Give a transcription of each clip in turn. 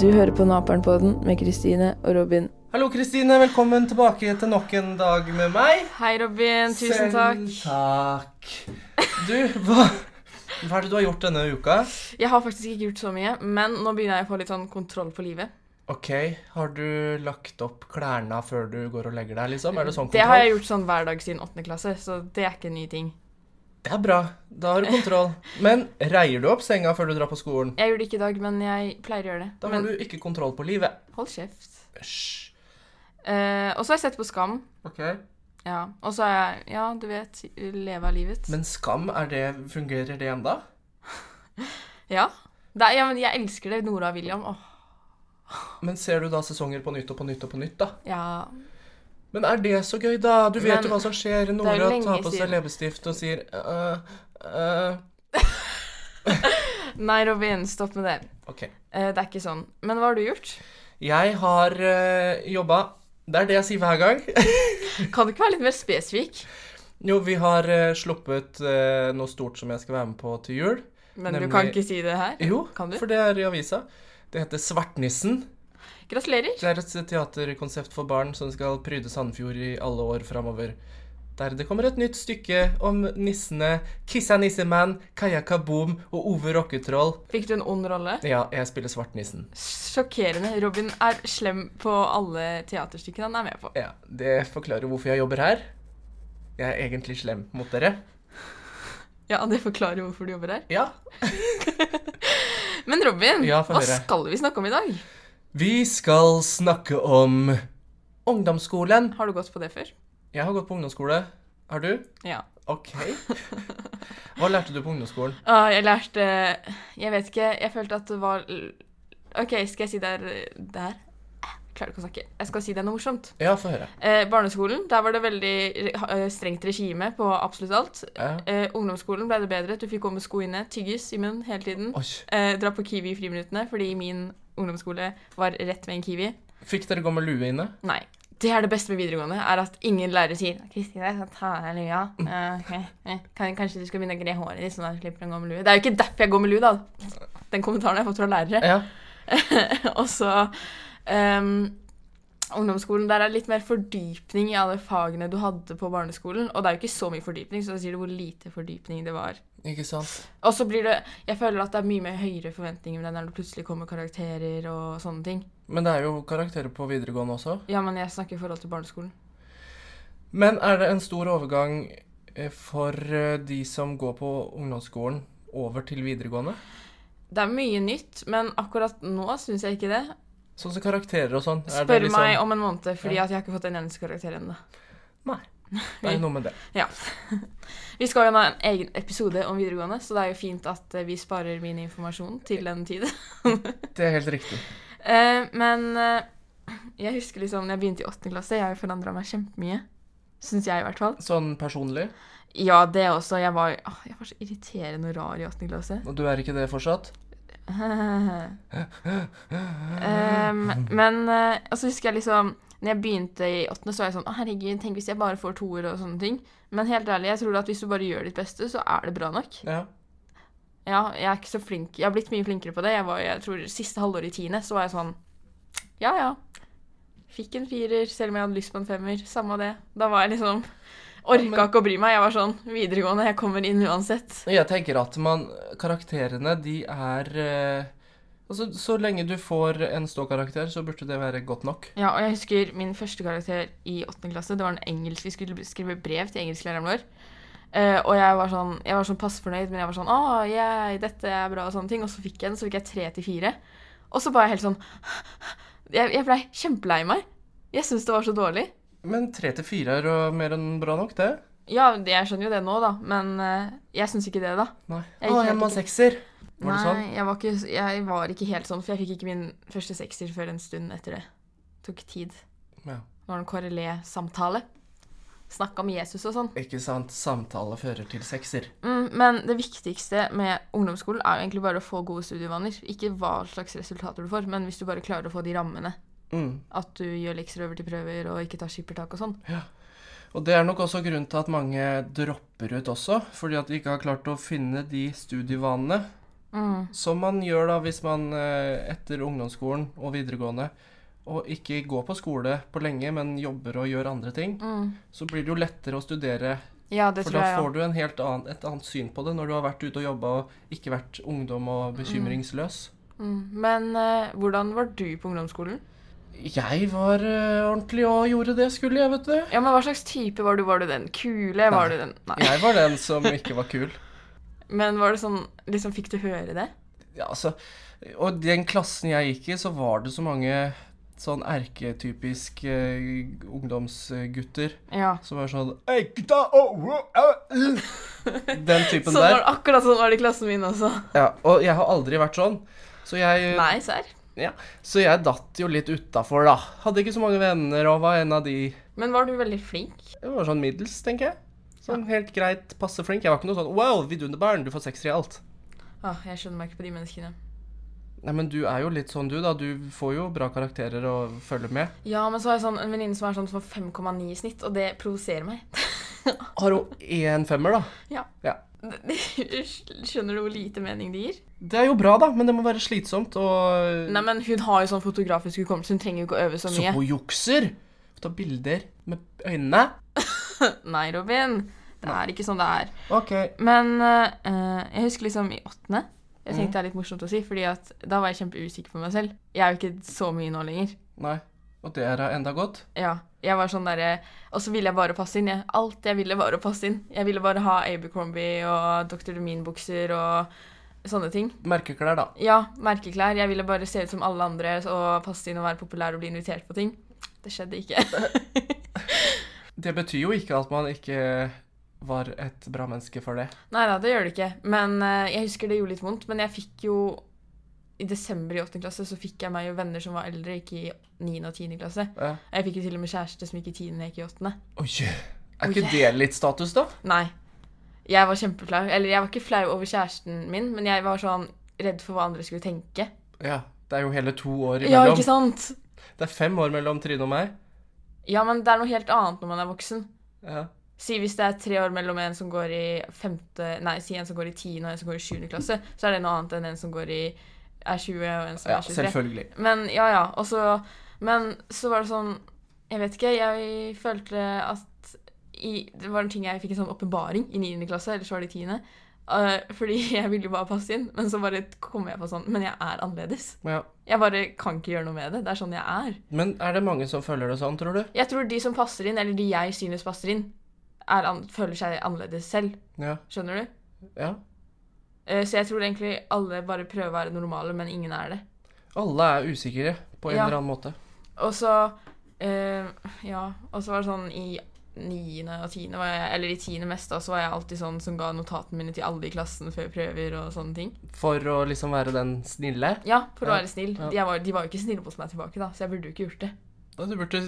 Du hører på Naperen-podden med Kristine og Robin. Hallo, Kristine. Velkommen tilbake til nok en dag med meg. Hei, Robin. Tusen takk. Selv takk. Du, hva, hva er det du har gjort denne uka? Jeg har faktisk ikke gjort så mye, men nå begynner jeg å få litt sånn kontroll på livet. Ok, Har du lagt opp klærne før du går og legger deg? liksom? Er Det sånn Det har jeg gjort sånn hver dag siden åttende klasse, så det er ikke en ny ting. Det er bra. Da har du kontroll. Men reier du opp senga før du drar på skolen? Jeg gjør det ikke i dag, men jeg pleier å gjøre det. Da har Men du ikke kontroll på livet. hold kjeft. Hysj. Eh, og så har jeg sett på Skam. Ok. Ja. Og så har jeg, ja, du vet, leve av livet. Men skam, er det, fungerer det ennå? Ja. Det er, ja, men jeg elsker det. Nora og William. Åh, Men ser du da sesonger på nytt og på nytt og på nytt, da? ja. Men er det så gøy, da? Du vet Men jo hva som skjer. er Nora tar på seg siden. leppestift og sier uh, uh. Nei, Robin, stopp med det. Okay. Uh, det er ikke sånn. Men hva har du gjort? Jeg har uh, jobba Det er det jeg sier hver gang. Kan du ikke være litt mer spesifikk? jo, vi har uh, sluppet uh, noe stort som jeg skal være med på til jul. Men du kan ikke si det her? Jo, Kan du? for det er i avisa. Det heter Svartnissen. Gratulerer. Det er et teaterkonsept for barn som skal pryde Sandefjord i alle år framover. Der det kommer et nytt stykke om nissene Kissa Nissemann, Kaja Kaboom og Ove Rocketroll. Fikk du en ond rolle? Ja, jeg spiller Svartnissen. Sjokkerende. Robin er slem på alle teaterstykkene han er med på. Ja, Det forklarer hvorfor jeg jobber her. Jeg er egentlig slem mot dere. Ja, Det forklarer hvorfor du jobber her. Ja. Men Robin, Ja, hva skal vi snakke om i dag? Vi skal snakke om ungdomsskolen. Har du gått på det før? Jeg har gått på ungdomsskole. Har du? Ja. OK. Hva lærte du på ungdomsskolen? Ah, jeg lærte Jeg vet ikke. Jeg følte at det var OK, skal jeg si det er Der? Klarer ikke å snakke. Jeg skal si det er noe morsomt. Ja, få høre. Eh, barneskolen, der var det veldig eh, strengt regime på absolutt alt. Ja. Eh, ungdomsskolen ble det bedre. Du fikk gå med sko inne, tyggis i munnen hele tiden. Eh, dra på Kiwi i friminuttene, fordi min ungdomsskole var rett ved en Kiwi. Fikk dere gå med lue inne? Nei. Det er det beste med videregående, er at ingen lærere sier 'Kristine, jeg skal ta av deg lua.' Eh, ok. Eh, kan, kanskje du skal begynne å gre håret ditt, sånn at du slipper å gå med lue. Det er jo ikke derfor jeg går med lue, da. Den kommentaren har jeg fått fra lærere. Ja. Og så ehm, Ungdomsskolen, der er det litt mer fordypning i alle fagene du hadde på barneskolen. Og det er jo ikke så mye fordypning, så da sier du hvor lite fordypning det var. Ikke sant? Og så blir det Jeg føler at det er mye mer høyere forventninger med det når det plutselig kommer karakterer og sånne ting. Men det er jo karakterer på videregående også. Ja, men jeg snakker i forhold til barneskolen. Men er det en stor overgang eh, for eh, de som går på ungdomsskolen, over til videregående? Det er mye nytt, men akkurat nå syns jeg ikke det. Sånn som karakterer og sånn. det Spør liksom- meg om en måned, fordi Ja. jeg har ikke fått en eneste karakter ennå. Nei. Det er noe med det. Ja. Vi skal jo ha en egen episode om videregående, så det er jo fint at eh, vi sparer min informasjon til den tid. Det er helt riktig. Eh, men eh, jeg husker liksom når jeg begynte i åttende klasse, jeg har jo forandra meg kjempemye. Syns jeg, i hvert fall. Sånn personlig. Ja, det også. Jeg var, åh, jeg var så irriterende og rar i åttende klasse. Og du er ikke det fortsatt? Um, men uh, og så husker jeg liksom Når jeg begynte i åttende, så var jeg sånn herregud, tenk hvis jeg bare får toer og sånne ting. Men helt ærlig, jeg tror at hvis du bare gjør ditt beste, så er det bra nok. Ja. Ja, jeg er ikke så flink. Jeg har blitt mye flinkere på det. Jeg var, jeg tror Siste halvår i tiende så var jeg sånn Ja, ja. Fikk en firer, selv om jeg hadde lyst på en femmer. Samme det. Da var jeg liksom Orka Ja, men- ikke å bry meg. Jeg var sånn videregående, jeg kommer inn uansett. Jeg tenker at man Karakterene, de er eh, Altså, så lenge du får en ståkarakter, så burde det være godt nok. Ja, og jeg husker min første karakter i åttende klasse. Det var en engelsk Vi skulle skrive brev til engelsklæreren vår. Uh, og jeg var sånn Jeg var sånn passfornøyd, men jeg var sånn Å, yeah, dette er bra, og sånne ting. Og så fikk jeg den, så fikk jeg tre til fire. Og så var jeg helt sånn Jeg, jeg blei kjempelei meg. Jeg syntes det var så dårlig. Men tre til fire er mer enn bra nok, det. Ja, jeg skjønner jo det nå, da, men eh, jeg syns ikke det, da. Nei. Jeg Å, jeg må ha sekser. Var det Nei, sånn? jeg var, ikke, jeg var ikke helt sånn, for jeg fikk ikke min første sekser før en stund etter det. Tok tid. Ja. Det var en KRLE-samtale. Snakka om Jesus og sånn. Ikke sant. Samtale fører til sekser. Mm, men det viktigste med ungdomsskolen er jo egentlig bare å få gode studievaner. Ikke hva slags resultater du får, men hvis du bare klarer å få de rammene. Mm. At du gjør lekser over til prøver og ikke tar skippertak og sånn. Og det er nok også grunnen til at mange dropper ut også, fordi at de ikke har klart å finne de studievanene. Mm. Som man gjør da hvis man eh, etter ungdomsskolen og videregående og ikke går på skole på lenge, men jobber og gjør andre ting, Mm. så blir det jo lettere å studere. Ja, det For tror da jeg får du en helt annen, et annet syn på det når du har vært ute og jobba og ikke vært ungdom og bekymringsløs. Mm. Men uh, hvordan var du på ungdomsskolen? Jeg var uh, ordentlig og gjorde det skulle, jeg, vet du. Ja, men Hva slags type var du? Var du den kule? Var du den Nei. Jeg var den som ikke var kul. Men var det sånn Liksom, fikk du høre det? Ja, altså, og den klassen jeg gikk i, så var det så mange sånn erketypisk uh, ungdomsgutter Ja. som var sånn ei gutta! Oh, oh, oh, uh. Den typen Sånn var der. det, akkurat sånn var det i klassen min også. Ja, og jeg har aldri vært sånn. Så jeg, Nei, serr? Så jeg datt jo litt utafor, da. Hadde ikke så mange venner og var en av de Men var du veldig flink? Jeg var sånn middels, tenker jeg. Sånn helt greit, passe flink. Jeg var ikke noe sånn Wow, vidunderbarn, du får sekser i alt. Ah, jeg skjønner meg ikke på de menneskene. Nei, men du er jo litt sånn, du, da. Du får jo bra karakterer og følger med. Ja, men så har jeg sånn, en venninne som er sånn får 5,9 i snitt, og det provoserer meg. Har hun én femmer, da? Ja. Ja. Skjønner du hvor lite mening det gir? Det er jo bra, da, men det må være slitsomt og Nei, men hun har jo sånn fotografisk hukommelse, hun trenger jo ikke å øve så mye. Så hun jukser! Ta bilder med øynene. Nei, Robin. Det er ikke sånn det er. OK. Men uh, jeg husker liksom i åttende Jeg Mhm. tenkte det er litt morsomt å si, fordi at da var jeg kjempeusikker på meg selv. Jeg er jo ikke så mye nå lenger. Nei. Og det er da enda godt. Ja, jeg var sånn derre Og så ville jeg bare passe inn. Jeg, alt jeg ville, var å passe inn. Jeg ville bare ha Abercrombie og Dr. Demin-bukser og sånne ting. Merkeklær, da. Ja, merkeklær. Jeg ville bare se ut som alle andre og passe inn og være populær og bli invitert på ting. Det skjedde ikke. Det betyr jo ikke at man ikke var et bra menneske for det. Nei da, det gjør det ikke. Men eh, jeg husker det gjorde litt vondt. Men jeg fikk jo I desember i 8. klasse så fikk jeg meg jo venner som var eldre, ikke i 9. og 10. klasse. Ja. Jeg fikk jo til og med kjæreste som gikk i 10. og ikke i 8. Oi. Er ikke det litt status, da? Nei. Jeg var kjempeflau. Eller jeg var ikke flau over kjæresten min, men jeg var sånn redd for hva andre skulle tenke. Ja. Det er jo hele to år Ja, ikke sant? det er fem år mellom Trine og meg. Ja, men det er noe helt annet når man er voksen. Ja. Si hvis det er tre år mellom en som går i femte Nei, si en som går i tiende og en som går i sjuende klasse, så er det noe annet enn en som går i er 20 og en som ja, er 23. selvfølgelig. Men ja, ja. Og så Men så var det sånn Jeg vet ikke. Jeg følte at i, Det var en ting jeg fikk en sånn åpenbaring i 9. klasse, eller så var det i 10. Uh, fordi jeg ville jo bare passe inn, men så bare kom jeg på sånn Men jeg er annerledes. Ja. Jeg bare kan ikke gjøre noe med det. Det er sånn jeg er. Men er det mange som føler det sånn, tror du? Jeg tror de som passer inn, eller de jeg synes passer inn, er føler seg annerledes selv. Ja. Skjønner du? ja. Eh, så jeg tror egentlig alle bare prøver å være normale, men ingen er det. Alle er usikre på en Ja. eller annen måte. Og så eh, Ja, og så var det sånn i niende og tiende, var jeg, eller i tiende mest, da, så var jeg alltid sånn som ga notatene mine til alle i klassen før prøver og sånne ting. For å liksom være den snille. Ja, for å Ja, være snill. ja. De, var, de var jo ikke snille mot meg tilbake, da, så jeg burde jo ikke gjort det. Du burde,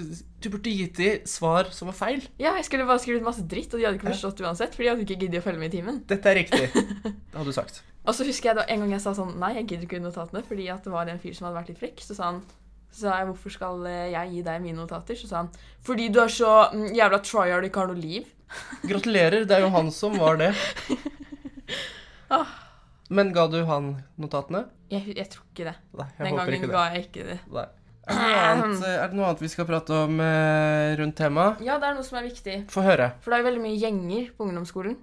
du burde gitt dem svar som var feil. Ja, jeg skulle bare skrevet masse dritt, og de hadde ikke forstått uansett, for de hadde ikke giddet å følge med i timen. Dette er riktig. Det hadde du sagt. Og så husker jeg da en gang jeg sa sånn Nei, jeg gidder ikke notatene, fordi at det var en fyr som hadde vært litt frekk. Så sa han så sa jeg, hvorfor skal eh, jeg gi deg mine notater? Så sa han fordi du er så mm, jævla tryhard og ikke har noe liv. Gratulerer, det er jo han som var det. Ah. Men ga du han notatene? Jeg, jeg tror ikke det. Nei, jeg Den gangen ga jeg ikke det. Nei. Er det, annet, er det noe annet vi skal prate om eh, rundt temaet? Ja, det er noe som er viktig. Få høre. For det er jo veldig mye gjenger på ungdomsskolen.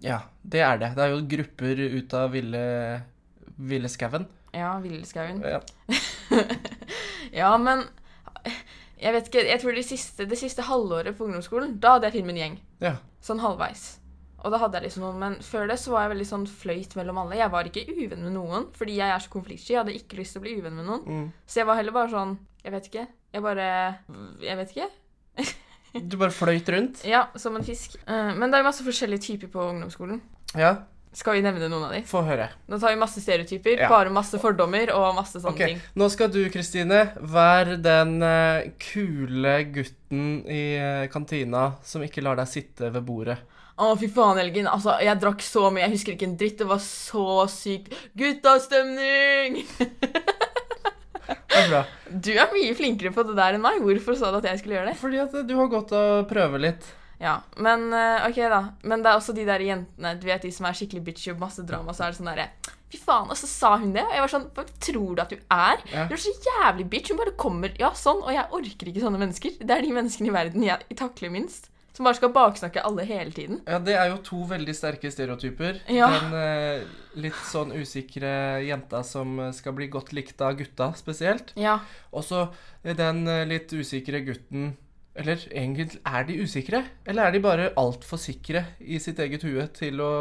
Ja, det er det. Det er jo grupper ut av ville, ville skauen. Ja, Villskauen. Ja. Ja, men jeg vet ikke, jeg tror det siste, det siste halvåret på ungdomsskolen, da hadde jeg filmet en gjeng. ja. Sånn halvveis. Og da hadde jeg liksom noen, men før det så var jeg veldig sånn fløyt mellom alle. Jeg var ikke uvenn med noen, fordi jeg er så konfliktsky. Jeg hadde ikke lyst til å bli uvenn med noen. Mm. Så jeg var heller bare sånn Jeg vet ikke. Jeg bare Jeg vet ikke. Du bare fløyt rundt? Ja, som en fisk. Eh, Men det er jo masse forskjellige typer på ungdomsskolen. Ja, Skal vi nevne noen av de? få høre. Nå tar vi masse stereotyper, Ja. bare masse fordommer og masse sånne okay. ting. Nå skal du, Kristine, være den eh, kule gutten i eh, kantina som ikke lar deg sitte ved bordet. Å, fy faen, Elgin. Altså, jeg drakk så mye. Jeg husker ikke en dritt. Det var så sykt. Guttastemning! Det er bra. Du er mye flinkere på det der enn meg. Hvorfor sa du at jeg skulle gjøre det? Fordi at du har gått og prøve litt. Ja, men eh, ok da. Men det er også de der jentene, du vet de som er skikkelig bitchy og masse drama, så er det sånn derre Fy faen, Og så sa hun det, og jeg var sånn Hva tror du at du er? Ja. Du er så jævlig bitch. Hun bare kommer Ja, sånn. Og jeg orker ikke sånne mennesker. Det er de menneskene i verden jeg takler minst. Som bare skal baksnakke alle hele tiden. Ja, det er jo to veldig sterke stereotyper. Ja. Den eh, litt sånn usikre jenta som eh, skal bli godt likt av gutta spesielt. Ja. Og så den eh, litt usikre gutten Eller egentlig, er de usikre? Eller er de bare altfor sikre i sitt eget hue til å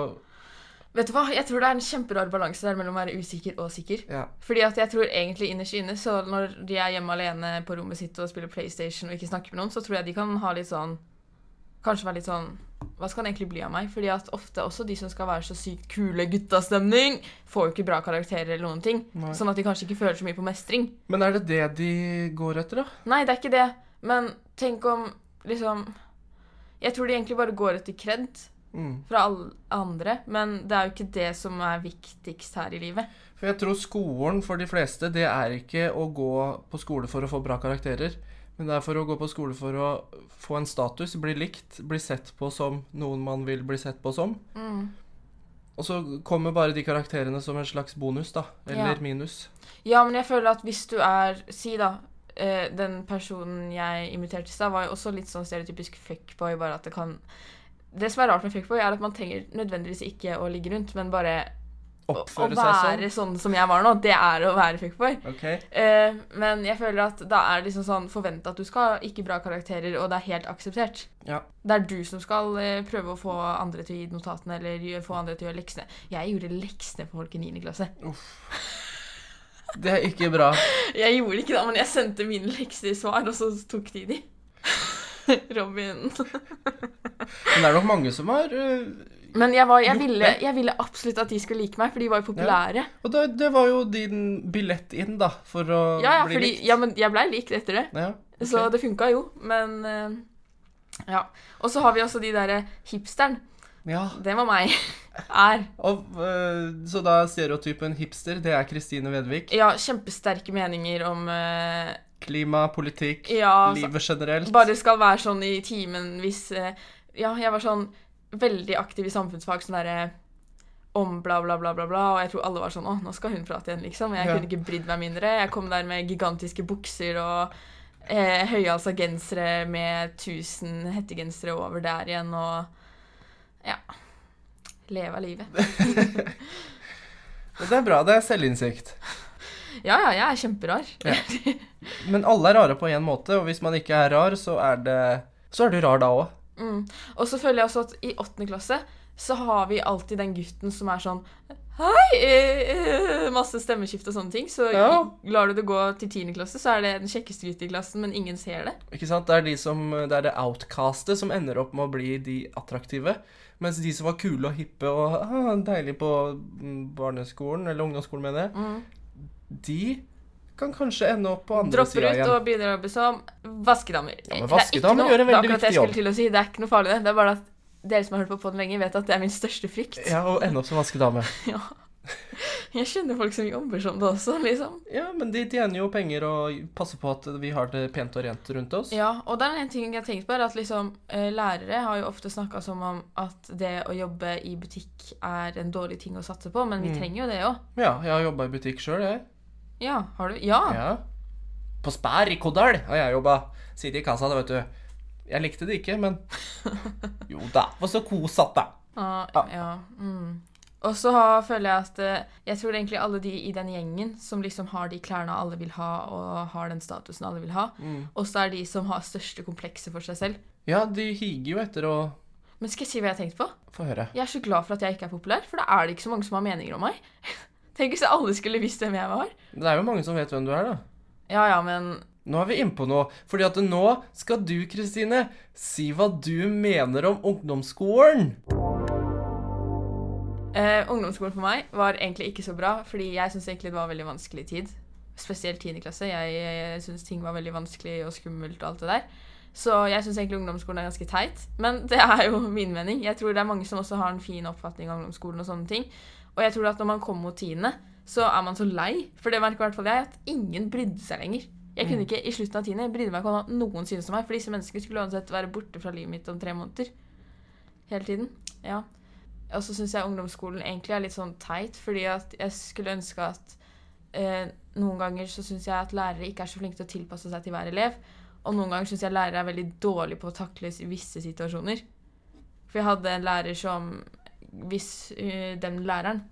Vet du hva? Jeg tror det er en kjemperar balanse der mellom å være usikker og sikker. Ja. Fordi at jeg tror egentlig innerst inne, så når de er hjemme alene på rommet sitt og spiller PlayStation og ikke snakker med noen, så tror jeg de kan ha litt sånn Kanskje være litt sånn Hva skal han egentlig bli av meg? Fordi at ofte også de som skal være så sykt kule guttastemning, får jo ikke bra karakterer eller noen ting. Nei. Sånn at de kanskje ikke føler så mye på mestring. Men er det det de går etter, da? Nei, det er ikke det. Men tenk om liksom Jeg tror de egentlig bare går etter kred Mm. fra alle andre, men det er jo ikke det som er viktigst her i livet. For jeg tror skolen for de fleste, det er ikke å gå på skole for å få bra karakterer. Men det er for å gå på skole for å få en status, bli likt, bli sett på som noen man vil bli sett på som. Mm. Og så kommer bare de karakterene som en slags bonus, da. Eller Ja. minus. Ja, men jeg føler at hvis du er Si, da. eh, den personen jeg imiterte i stad, var jo også litt sånn stereotypisk fuckboy, bare at det kan Det som er rart med fuckboy, er at man trenger nødvendigvis ikke å ligge rundt, men bare å, å sånn? Å være sånn som jeg var nå. Det er å være fuckboy. Okay. Ok. Eh, men jeg føler at da er det liksom sånn forventa at du skal ha ikke bra karakterer, og det er helt akseptert. Ja. Det er du som skal eh, prøve å få andre til å gi notatene, eller få andre til å gjøre leksene. Jeg gjorde leksene for folk i 9. klasse. Det er ikke bra. Jeg gjorde ikke det, men jeg sendte mine lekser i svar, og så tok de de. Robin. Men det er nok mange som har øh, Men jeg, var, jeg, ville, jeg ville absolutt at de skulle like meg, for de var jo populære. Og det, det var jo din billett inn, da, for å Ja, ja, bli fordi, likt. ja, men jeg blei likt etter det. Ja, ok. Så det funka jo, men eh, Ja. Og så har vi også de derre hipsteren. ja. Det var meg. Er. Og, øh, så da stereotypen hipster, det er Kristine Vedvik. Ja, kjempesterke meninger om uh, Klima, politikk, Ja, livet generelt. Bare skal være sånn i timen hvis eh, Ja, jeg var sånn veldig aktiv i samfunnsfag, sånn der, om bla, bla, bla, bla, bla. Og jeg tror alle var sånn Å, nå skal hun prate igjen, liksom. Jeg Ja. kunne ikke brydd meg mindre. Jeg kom der med gigantiske bukser og eh, høyhalsa gensere med 1000 hettegensere over der igjen, og Ja. Leve av livet. Det er bra, det er selvinnsikt. Ja, ja, jeg er kjemperar. Ja. Men alle er rare på én måte, og hvis man ikke er rar, så er det Så er du rar da òg. Mm. Og så føler jeg også at i åttende klasse så har vi alltid den gutten som er sånn Hei! Masse stemmeskift og sånne ting. Så Ja. lar du det gå til tiende klasse, så er det den kjekkeste gutten i klassen, men ingen ser det. Ikke sant? Det er de som Det er det outcastet som ender opp med å bli de attraktive. Mens de som var kule og hippe og ah, deilige på mm, barneskolen, eller ungdomsskolen, mener jeg, Mm. de kan kanskje ende opp på andre Dropper ut og begynner å jobbe som vaskedamer. Ja, men er vaskedamer noe- gjør en det veldig viktig jobb. å si. Det er ikke noe farlig, det. Det er bare at dere som har hørt på podden lenge, vet at det er min største frykt. Ja, og ende opp som vaskedame. Ja. Jeg kjenner folk som jobber som det også, liksom. Ja, men de tjener jo penger og passer på at vi har det pent og rent rundt oss. Ja, og det er en ting jeg har tenkt på, er at liksom, eh, lærere har jo ofte snakka som om at det å jobbe i butikk er en dårlig ting å satse på, men vi Mm. trenger jo det òg. Ja, jeg har jobba i butikk sjøl, jeg. Ja, har du? Ja. Ja. På Spær i Kodal har jeg jobba. Sitte i kassa, da, vet du. Jeg likte det ikke, men Jo da. Var så kosete, da. Ah, Ja. ja. Mm. Og så føler jeg at eh, Jeg tror egentlig alle de i den gjengen som liksom har de klærne alle vil ha, og har den statusen alle vil ha, Mm. også er de som har største komplekset for seg selv. Ja, de higer jo etter å Men skal jeg si hva jeg har tenkt på? få høre. Jeg er så glad for at jeg ikke er populær, for da er det ikke så mange som har meninger om meg. Tenk hvis alle skulle visst hvem jeg var. Det er jo mange som vet hvem du er, da. Ja, ja, men Nå er vi innpå noe. Fordi at nå skal du, Kristine, si hva du mener om ungdomsskolen. Eh, ungdomsskolen for meg var egentlig ikke så bra, fordi jeg syns egentlig det var veldig vanskelig tid. Spesielt 10. klasse. Jeg, jeg syns ting var veldig vanskelig og skummelt og alt det der. Så jeg syns egentlig ungdomsskolen er ganske teit. Men det er jo min mening. Jeg tror det er mange som også har en fin oppfatning av ungdomsskolen og sånne ting. Og jeg tror at når man kommer mot tiende, så er man så lei. For det merker i hvert fall jeg, at ingen brydde seg lenger. Jeg kunne ikke i slutten av tiende jeg brydde meg ikke om at noen syntes om meg, for disse menneskene skulle uansett være borte fra livet mitt om tre måneder. Hele tiden. Ja. Og så syns jeg ungdomsskolen egentlig er litt sånn teit, fordi at jeg skulle ønske at eh, Noen ganger så syns jeg at lærere ikke er så flinke til å tilpasse seg til hver elev. Og noen ganger syns jeg lærere er veldig dårlige på å takle i visse situasjoner. For jeg hadde en lærer som Hvis uh, den læreren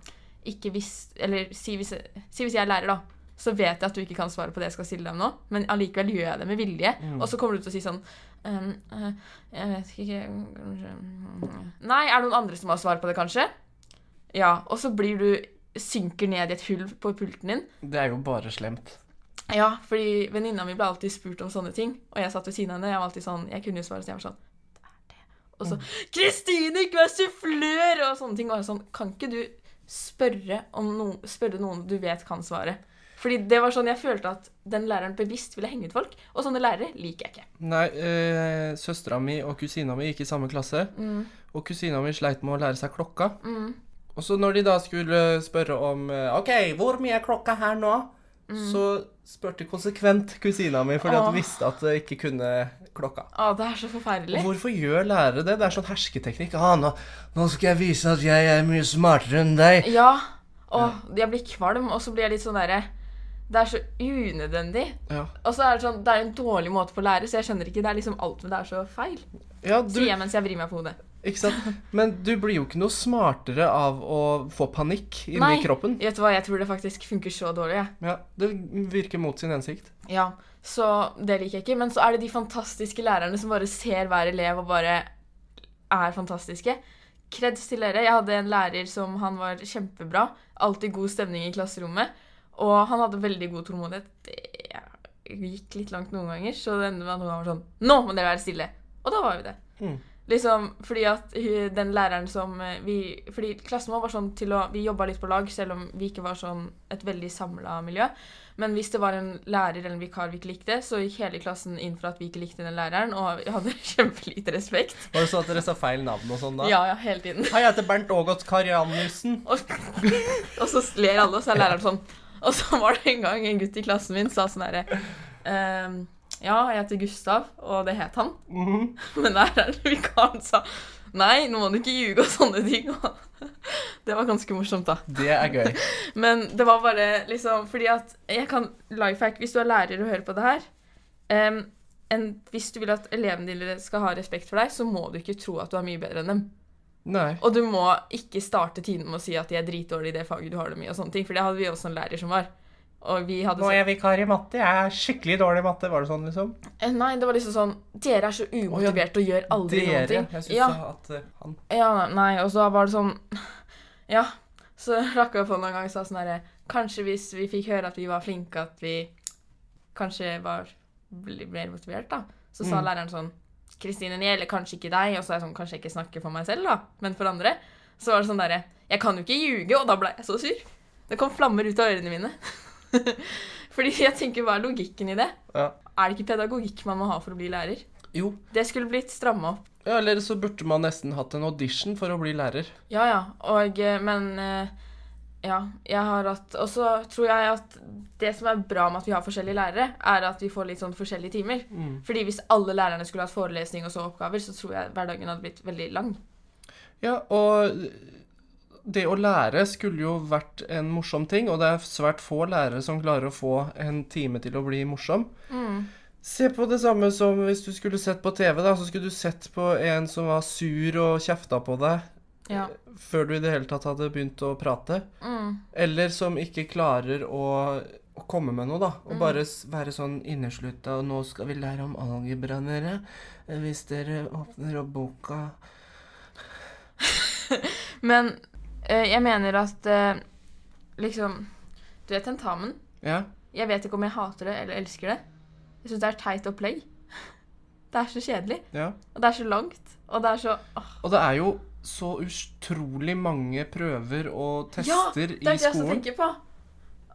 ikke visste Eller si hvis, si hvis jeg er lærer, da. Så vet jeg at du ikke kan svare på det jeg skal stille deg nå, men allikevel gjør jeg det med vilje. Mm. Og så kommer du til å si sånn ehm, eh, Jeg vet ikke kanskje mm, Nei, er det noen andre som har svar på det, kanskje? Ja. Og så blir du Synker ned i et hull på pulten din. Det er jo bare slemt. Ja, fordi venninna mi ble alltid spurt om sånne ting, og jeg satt ved siden av henne. Jeg var alltid sånn, jeg kunne jo svare, så jeg var sånn. Og så 'Kristine, ikke vær sufflør!' og sånne ting. Og sånn Kan ikke du spørre, om noen, spørre noen du vet kan svare? Fordi det var sånn jeg følte at den læreren bevisst ville henge ut folk. Og sånne lærere liker jeg ikke. Nei, eh, søstera mi og kusina mi gikk i samme klasse, Mm, og kusina mi sleit med å lære seg klokka. mm, Og så når de da skulle spørre om eh, OK, hvor mye er klokka her nå? Så spurte konsekvent kusina mi fordi hun visste at jeg ikke kunne klokka. Å, det er så Og forferdelig. hvorfor gjør lærere det? Det er sånn hersketeknikk. Ah, nå, nå skal jeg vise at jeg er mye smartere enn deg. Ja. Og jeg blir kvalm, og så blir jeg litt sånn derre Det er så unødvendig. Ja, Og så er det sånn, det er en dårlig måte på å lære, så jeg skjønner ikke. Det er liksom alt med det er så feil. ja du, Sier jeg mens jeg vrir meg på hodet. Ikke sant? Men du blir jo ikke noe smartere av å få panikk inni Nei. kroppen. Vet du hva, jeg tror det faktisk funker så dårlig, jeg. Ja, Det virker mot sin hensikt. Ja, så det liker jeg ikke. Men så er det de fantastiske lærerne som bare ser hver elev og bare er fantastiske. Kreds til dere. Jeg hadde en lærer som han var kjempebra. Alltid god stemning i klasserommet. Og han hadde veldig god tålmodighet. Det gikk litt langt noen ganger, så det endte med at han var sånn Nå må dere være stille! Og da var vi det. Mm. Liksom, fordi at den læreren som eh, vi Fordi klassen vår var sånn til å Vi jobba litt på lag, selv om vi ikke var sånn et veldig samla miljø. Men hvis det var en lærer eller en vikar vi ikke likte, så gikk hele klassen inn for at vi ikke likte den læreren, og vi hadde kjempelite respekt. Var det sånn at dere sa feil navn og sånn da? Ja, ja, hele tiden. Hei, jeg heter Bernt Ågot Karianussen. Og, og så ler alle, og så er læreren sånn. Og så var det en gang en gutt i klassen min sa sånn herre ehm, Ja, jeg heter Gustav, og det het han. Mhm. Men læreren, vikaren, sa Nei, nå må du ikke ljuge og sånne ting. Det var ganske morsomt, da. Det er gøy. Men det var bare liksom Fordi at jeg kan Lifehack, hvis du er lærer og hører på det her um, en, Hvis du vil at elevene dine skal ha respekt for deg, så må du ikke tro at du er mye bedre enn dem. Nei. Og du må ikke starte tiden med å si at de er dritdårlige i det faget du har dem i, og sånne ting. For det hadde vi også en lærer som var. Og vi hadde Nå er jeg vikar i matte. Jeg er skikkelig dårlig i matte. Var det sånn, liksom? Eh, Nei, det var liksom sånn Dere er så umotiverte og gjør aldri noen Dere. ting. Jeg synes Ja. at eh, han Ja, nei, og så var det sånn Ja. Så rakk jeg på noen gang og sa sånn herre Kanskje hvis vi fikk høre at vi var flinke, at vi kanskje var mer motivert, da. Så sa Mm. læreren sånn Kristine, det gjelder kanskje ikke deg. Og så er jeg sånn Kanskje jeg ikke snakker for meg selv, da, men for andre. Så var det sånn derre Jeg kan jo ikke ljuge, og da ble jeg så sur. Det kom flammer ut av ørene mine. Fordi jeg tenker, hva er logikken i det? Ja. Er det ikke pedagogikk man må ha for å bli lærer? Jo. Det skulle blitt stramma opp. Ja, eller så burde man nesten hatt en audition for å bli lærer. Ja, ja. Og, eh, men eh, ja, jeg har hatt Og så tror jeg at det som er bra med at vi har forskjellige lærere, er at vi får litt sånn forskjellige timer. Mm. Fordi hvis alle lærerne skulle hatt forelesning og så oppgaver, så tror jeg hverdagen hadde blitt veldig lang. Ja, og det å lære skulle jo vært en morsom ting, og det er svært få lærere som klarer å få en time til å bli morsom. Se på det samme som hvis du skulle sett på TV, da, så skulle du sett på en som var sur og kjefta på deg Ja. før du i det hele tatt hadde begynt å prate. Mm. Eller som ikke klarer å, å komme med noe, da. Og Mm. bare være sånn inneslutta. Og nå skal vi lære om algebra, dere. Hvis dere åpner opp boka Men eh, jeg mener at eh, liksom Du vet tentamen? Ja. Jeg vet ikke om jeg hater det eller elsker det. Jeg syns det er teit å play. Det er så kjedelig. ja. Og det er så langt. Og det er så åh. Og det er jo så utrolig mange prøver og tester i skolen. Ja, Det er det jeg tenker på.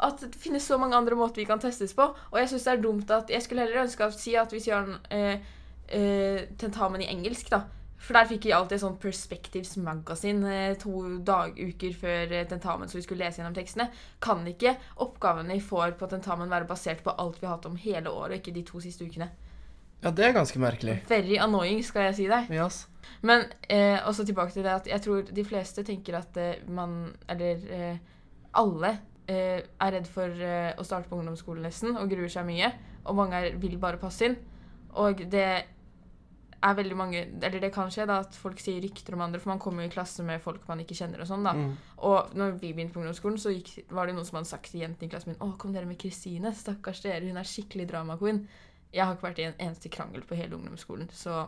At det finnes så mange andre måter vi kan testes på. Og jeg syns det er dumt at Jeg skulle heller ønske å si at hvis vi har en eh, eh, tentamen i engelsk, da. For der fikk vi alltid et sånt Perspectives Magasin eh, to dag, uker før eh, tentamen, så vi skulle lese gjennom tekstene. Kan ikke oppgavene vi får på tentamen være basert på alt vi har hatt om hele året, og ikke de to siste ukene? Ja, det er ganske merkelig. Very annoying, skal jeg si deg. Ja. Men eh, også tilbake til det at jeg tror de fleste tenker at eh, man Eller eh, alle eh, er redd for å starte på ungdomsskolen nesten og gruer seg mye. Og mange er, vil bare passe inn. Og det er veldig mange Eller det kan skje da at folk sier rykter om andre, for man kommer jo i klasse med folk man ikke kjenner og sånn, da. Mm. Og når vi begynte på ungdomsskolen, så gikk, var det noen som hadde sagt til jentene i klassen min Å, kom dere med Kristine? Stakkars dere, hun er skikkelig drama queen. Jeg har ikke vært i en eneste krangel på hele ungdomsskolen, så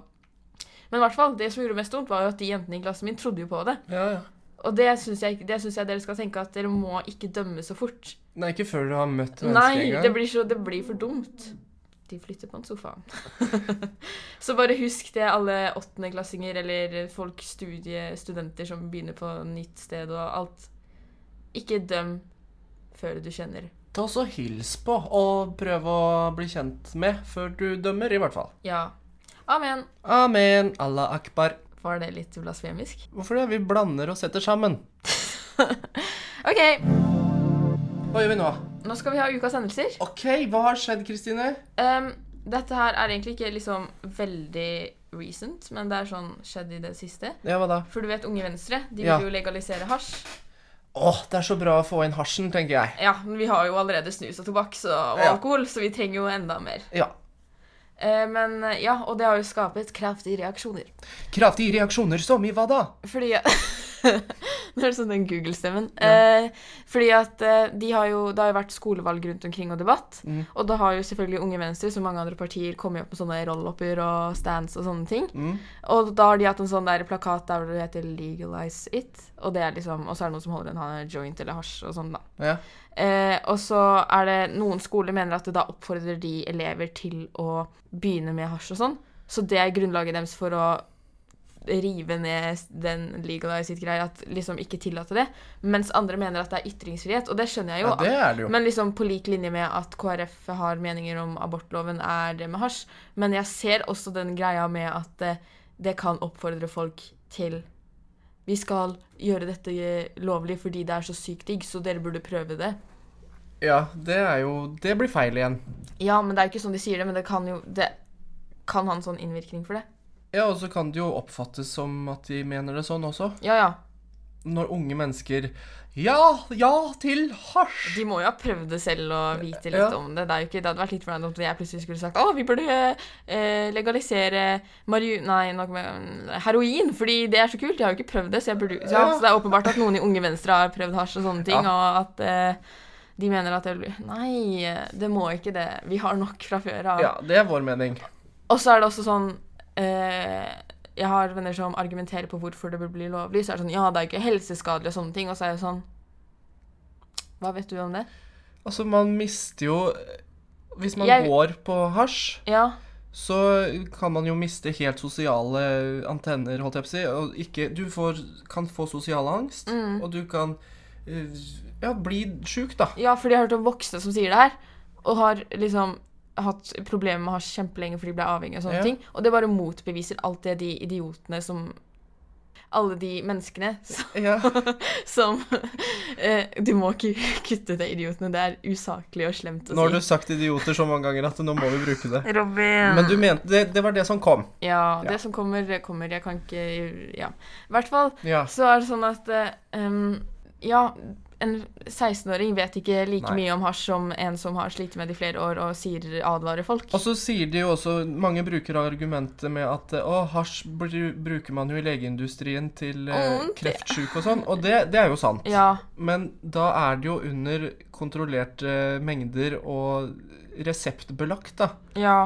Men i hvert fall, det som gjorde mest vondt, var jo at de jentene i klassen min trodde jo på det. Ja, ja. Og det syns jeg, jeg dere skal tenke, at dere må ikke dømme så fort. Nei, ikke før du har møtt mennesket Nei, engang. det blir, så, det blir for dumt. De flytter på en sofa. så bare husk det, alle åttendeklassinger eller folk, studie, studenter som begynner på nytt sted og alt. Ikke døm før du kjenner. Ta også hils på, og prøv å bli kjent med før du dømmer, i hvert fall. Ja. Amen. Amen. Allah akbar. Var det litt blasfemisk? Hvorfor det? Vi blander og setter sammen. OK, Hva gjør vi nå? Nå skal vi ha ukas hendelser. OK, hva har skjedd, Kristine? Um, dette her er egentlig ikke liksom veldig recent, men det er sånn skjedd i det siste. Ja, hva da? For du vet Unge Venstre, de Ja. vil jo legalisere hasj. Åh, det er så bra å få inn hasjen, tenker jeg. Ja, men vi har jo allerede snus og tobakk så, og Ja. alkohol, så vi trenger jo enda mer. Ja. Eh, men eh, ja, og det har jo skapet kraftige reaksjoner. Kraftige reaksjoner som i hva da? Fordi Nå er det sånn den Google-stemmen. Eh, fordi at eh, de har jo, det har jo vært skolevalg rundt omkring og debatt. Mm. Og da har jo selvfølgelig Unge Venstre, som mange andre partier, kommet opp med sånne roll-upper og stands og sånne ting. Mm. Og da har de hatt en sånn der plakat der det heter 'legalize it'. Og det er liksom, og så er det noen som holder en joint eller hasj og sånn, da. Ja. Eh, og så er det noen skoler mener at det da oppfordrer de elever til å begynne med hasj og sånn. Så det er grunnlaget deres for å rive ned den legalize it-greia, at liksom ikke tillate det. Mens andre mener at det er ytringsfrihet, og det skjønner jeg jo. ja, det er det jo. Men liksom på lik linje med at KrF har meninger om abortloven, er det med hasj. Men jeg ser også den greia med at eh, det kan oppfordre folk til Vi skal gjøre dette eh, lovlig fordi det er så sykt digg, så dere burde prøve det. Ja, det er jo Det blir feil igjen. Ja, men det er jo ikke sånn de sier det, men det kan jo Det kan ha en sånn innvirkning for det. Ja, og så kan det jo oppfattes som at de mener det sånn også. Ja, ja. Når unge mennesker Ja, ja til hasj! De må jo ha prøvd det selv og vite litt Ja. om det. Det, er ikke, det hadde vært litt random om jeg plutselig skulle sagt å, vi burde eh, legalisere mariu... Nei, med mm, heroin, fordi det er så kult. Jeg har jo ikke prøvd det, så burde så, Ja. Så det er åpenbart at noen i Unge Venstre har prøvd hasj og sånne ting, og at eh, de mener at det Nei, det må ikke det. Vi har nok fra før av. Ja, det er vår mening. Og så er det også sånn eh, Jeg har venner som argumenterer på hvorfor det burde bli lovlig. Så er det sånn Ja, det er ikke helseskadelig og sånne ting. Og så er det sånn Hva vet du om det? Altså, man mister jo Hvis man Jeg- går på hasj, Ja. så kan man jo miste helt sosiale antenner, holdt jeg på å si. Og ikke Du får, kan få sosial angst, Mm. og du kan eh, ja, bli sjuk, da. Ja, fordi jeg har hørt om voksne som sier det her, og har liksom hatt problemer med hasj kjempelenge fordi de ble avhengig av sånne Ja. ting. Og det bare motbeviser alt det de idiotene som Alle de menneskene som, Ja. som eh, Du må ikke kutte det, idiotene. Det er usaklig og slemt å si. Nå har du sagt idioter så mange ganger at nå må vi bruke det. Robin. Men du mente det, det var det som kom. Ja, Ja. det som kommer, det kommer. Jeg kan ikke Ja. I hvert fall Ja. så er det sånn at eh, em, Ja, en 16-åring vet ikke like Nei. mye om hasj som en som har slitt med det i flere år og sier advarer folk. Og så sier de jo også Mange bruker argumentet med at å, hasj bru- bruker man jo i legeindustrien til eh, kreftsyke og sånn. Og det, det er jo sant. Ja, Men da er det jo under kontrollerte mengder og reseptbelagt, da. ja.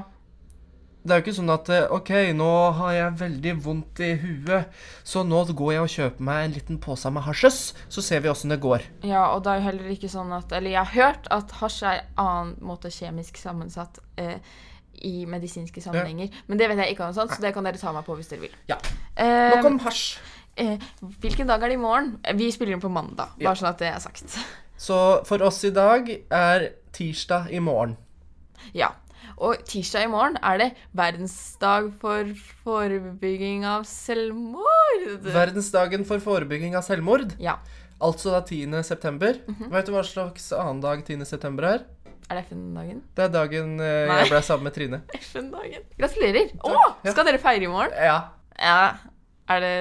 Det er jo ikke sånn at eh, OK, nå har jeg veldig vondt i huet, så nå går jeg og kjøper meg en liten pose med hasjes, så ser vi åssen det går. Ja, og det er jo heller ikke sånn at Eller jeg har hørt at hasj er annen måte kjemisk sammensatt eh, i medisinske sammenhenger. Men det vet jeg ikke om sånt, så det kan dere ta meg på hvis dere vil. Ja. Eh, Nok om hasj. eh, hvilken dag er det i morgen? Eh, Vi spiller inn på mandag, bare Ja. sånn at det er sagt. Så for oss i dag er tirsdag i morgen. Ja. Og tirsdag i morgen er det verdensdag for forebygging av selvmord. Verdensdagen for forebygging av selvmord. Ja. Altså da 10. september. Vet du hva slags annen dag 10. september er? Er det FN-dagen? Det er dagen eh, jeg ble sammen med Trine. FN-dagen. Gratulerer! Å! Oh, Skal dere feire i morgen? Ja. Ja. Er det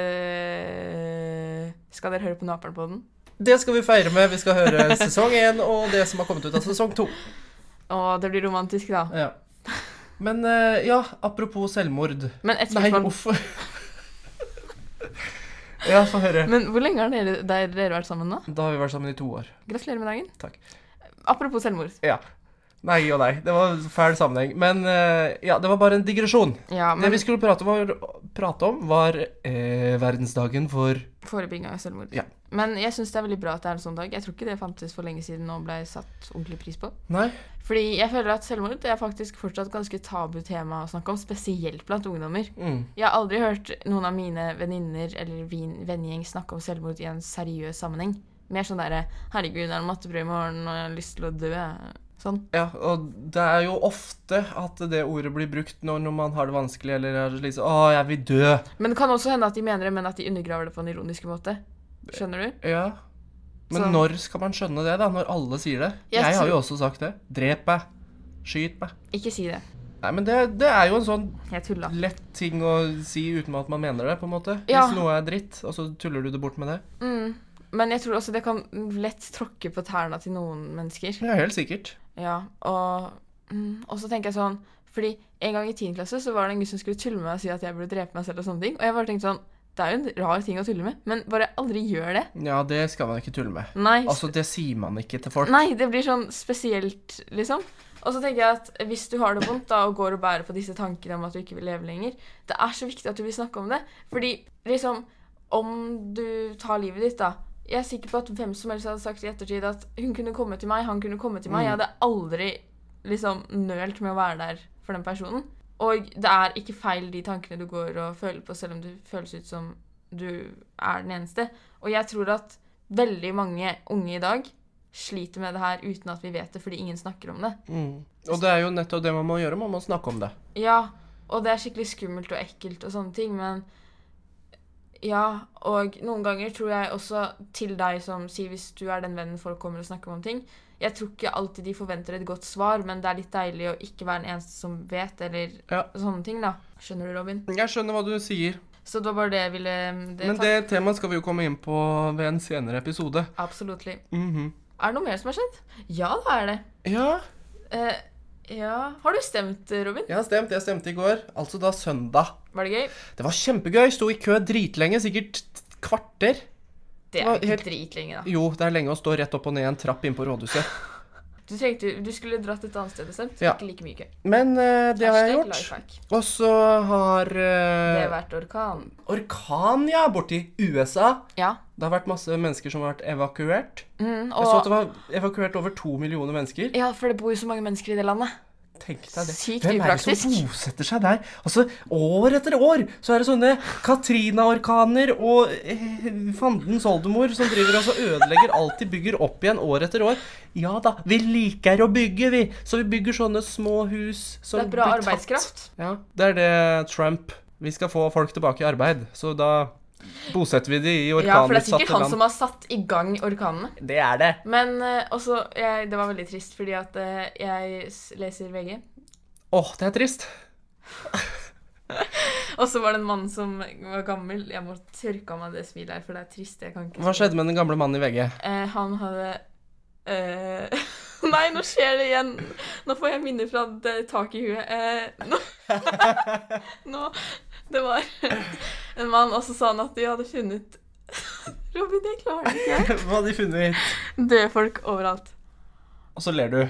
Skal dere høre på Naperen på den? Det skal vi feire med. Vi skal høre sesong én og det som har kommet ut av sesong to. Å, det blir romantisk, da. Ja. Men eh, ja, apropos selvmord. Men et Nei, hvorfor. Ja, få høre. Men hvor lenge har dere, der dere vært sammen nå? Da har vi vært sammen i to år. Gratulerer med dagen. Takk. Apropos selvmord. Ja. Nei og nei. Det var fæl sammenheng. Men eh, ja, det var bare en digresjon. Ja, Det vi skulle prate, var, prate om, var eh, verdensdagen for Forebygging av selvmord. Ja. Men jeg syns det er veldig bra at det er en sånn dag. Jeg tror ikke det fantes for lenge siden og ble satt ordentlig pris på. Nei? Fordi jeg føler at selvmord er faktisk fortsatt ganske tabu tema å snakke om, spesielt blant ungdommer. Mm. Jeg har aldri hørt noen av mine venninner eller vennegjeng snakke om selvmord i en seriøs sammenheng. Mer sånn derre 'Herregud, det er en matteprøve i morgen, og jeg har lyst til å dø'. Sånn. Ja, og det er jo ofte at det ordet blir brukt når, når man har det vanskelig, eller er liksom 'Å, jeg vil dø'. Men det kan også hende at de mener det, men at de undergraver det på en ironisk måte. Skjønner du? Ja. Men Så- når skal man skjønne det, da? Når alle sier det? Jeg Jeg, har jo også sagt det. Drep meg. Skyt meg. Ikke si det. Nei, men det, det er jo en sånn lett ting å si uten at man mener det, på en måte. Ja. Hvis noe er dritt, og så tuller du det bort med det. Mm. Men jeg tror også det kan lett tråkke på tærne til noen mennesker. Ja, helt sikkert. Ja, og, mm, og så tenker jeg sånn Fordi en gang i 10. klasse så var det en gutt som skulle tulle med meg og si at jeg burde drepe meg selv og sånne ting. Og jeg bare tenkte sånn Det er jo en rar ting å tulle med, men bare aldri gjør det. Ja, det skal man ikke tulle med. Nei, Altså, det sier man ikke til folk. nei det blir sånn spesielt, liksom. Og så tenker jeg at hvis du har det vondt da, og går og bærer på disse tankene om at du ikke vil leve lenger, det er så viktig at du vil snakke om det. Fordi liksom Om du tar livet ditt, da Jeg er sikker på at hvem som helst hadde sagt i ettertid at hun kunne komme til meg, han kunne komme til meg. Jeg hadde aldri liksom nølt med å være der for den personen. Og det er ikke feil de tankene du går og føler på, selv om det føles ut som du er den eneste. Og jeg tror at veldig mange unge i dag sliter med det her uten at vi vet det, fordi ingen snakker om det. Mm. Og det er jo nettopp det man må gjøre. Man må snakke om det. Ja, og det er skikkelig skummelt og ekkelt og sånne ting, men ja, og noen ganger tror jeg også til deg som sier hvis du er den vennen folk kommer og snakker om ting Jeg tror ikke alltid de forventer et godt svar, men det er litt deilig å ikke være den eneste som vet, eller Ja. sånne ting, da. Skjønner du, Robin? Jeg skjønner hva du sier, Så det var bare det jeg ville det, men det temaet skal vi jo komme inn på ved en senere episode. Absolutt. Mhm. Er det noe mer som har skjedd? Ja, det er det. Ja, Eh, ja Har du stemt, Robin? jeg har stemt. Jeg stemte i går. Altså da søndag. Var det gøy? Det var kjempegøy. Sto i kø dritlenge. Sikkert kvarter. Det er ikke helt- dritlenge, da. Jo, det er lenge å stå rett opp og ned en trapp inn på rådhuset. Du, trengte, du skulle dratt et annet sted og stemt. Ja. Ikke like mye kø. Men uh, det har jeg gjort. Og så har Det eh, har vært orkan. Orkan, ja, borti USA. Ja. Det har vært masse mennesker som har vært evakuert. Mm, Jeg så at det var evakuert over to millioner mennesker. ja, for det bor jo så mange mennesker i det landet. Tenk deg det. Sykt Hvem er det som bosetter seg der? Altså, År etter år så er det sånne Katrina-orkaner og eh, fandens oldemor som driver og så ødelegger alt de bygger opp igjen år etter år. Ja da, vi liker å bygge, vi. Så vi bygger sånne små hus som Det er bra arbeidskraft. Ja, det er det Trump Vi skal få folk tilbake i arbeid, så da bosetter vi de i Ja, for det er sikkert han land. som har satt i gang orkanene. Det er det. Men uh, også jeg, Det var veldig trist, fordi at uh, jeg leser VG. Åh, det er trist. Og så var det en mann som var gammel. Jeg må tørke av meg det smilet her, for det er trist. Jeg kan ikke Hva skjedde med den gamle mannen i VG? Uh, han hadde eh, Nei, nå skjer det igjen! Nå får jeg minner fra det taket i huet. Eh, nå, nå Det var en mann, og så sa han at de hadde funnet Robin, jeg klarer det ikke. Hva hadde de funnet? Døde folk overalt. Og så ler du.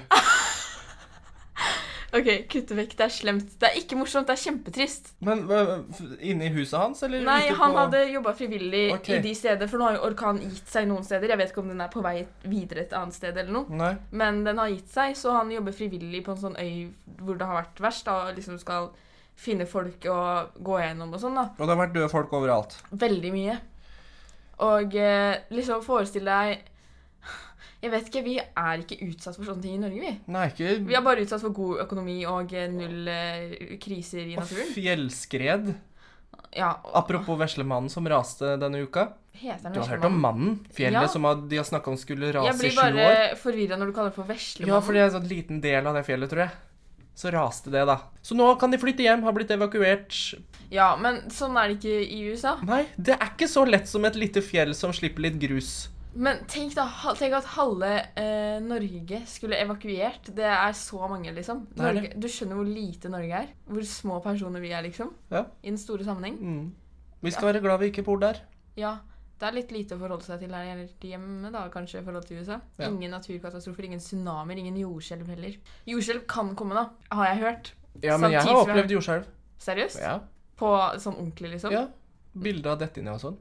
OK, kutte vekk. Det er slemt. Det er ikke morsomt, det er kjempetrist. Men inni inne i huset hans, eller Nei, ute han hadde jobba frivillig okay. i de steder, for nå har jo orkanen gitt seg noen steder. Jeg vet ikke om den er på vei videre et annet sted eller noe. Nei. Men den har gitt seg, så han jobber frivillig på en sånn øy hvor det har vært verst. da, liksom skal finne folk og gå gjennom og sånn. da. Og det har vært døde folk overalt. Veldig mye. Og eh, liksom forestill deg Jeg vet ikke, vi er ikke utsatt for sånne ting i Norge, vi. Nei, ikke Vi er bare utsatt for god økonomi og eh, null eh, kriser i Og fjellskred. Ja, og- Apropos veslemannen som raste denne uka. Heter den Du har hørt om mannen? Fjellet Ja. som de har snakka om skulle rase i sju år? Jeg blir bare forvirra når du kaller det for Veslemann. Ja, for det er en sånn liten del av det fjellet, tror jeg. Så raste det, da. Så nå kan de flytte hjem, har blitt evakuert. Ja, men sånn er det ikke i USA. Nei, det er ikke så lett som et lite fjell som slipper litt grus. Men tenk da, tenk at halve eh, Norge skulle evakuert. Det er så mange, liksom. Norge, du skjønner hvor lite Norge er? Hvor små personer vi er, liksom? Ja. I den store sammenheng. Mm. Vi skal være glad vi ikke bor der. Ja. Det er litt lite å forholde seg til her hjemme, da, kanskje, i forhold til USA. Ja. Ingen naturkatastrofer, ingen tsunamier, ingen jordskjelv heller. Jordskjelv kan komme, da, har jeg hørt. Ja, men jeg har Samtidig jeg- opplevd jordskjelv. Seriøst? Ja. På sånn ordentlig, liksom? ja. Bilder av dette inni og sånn.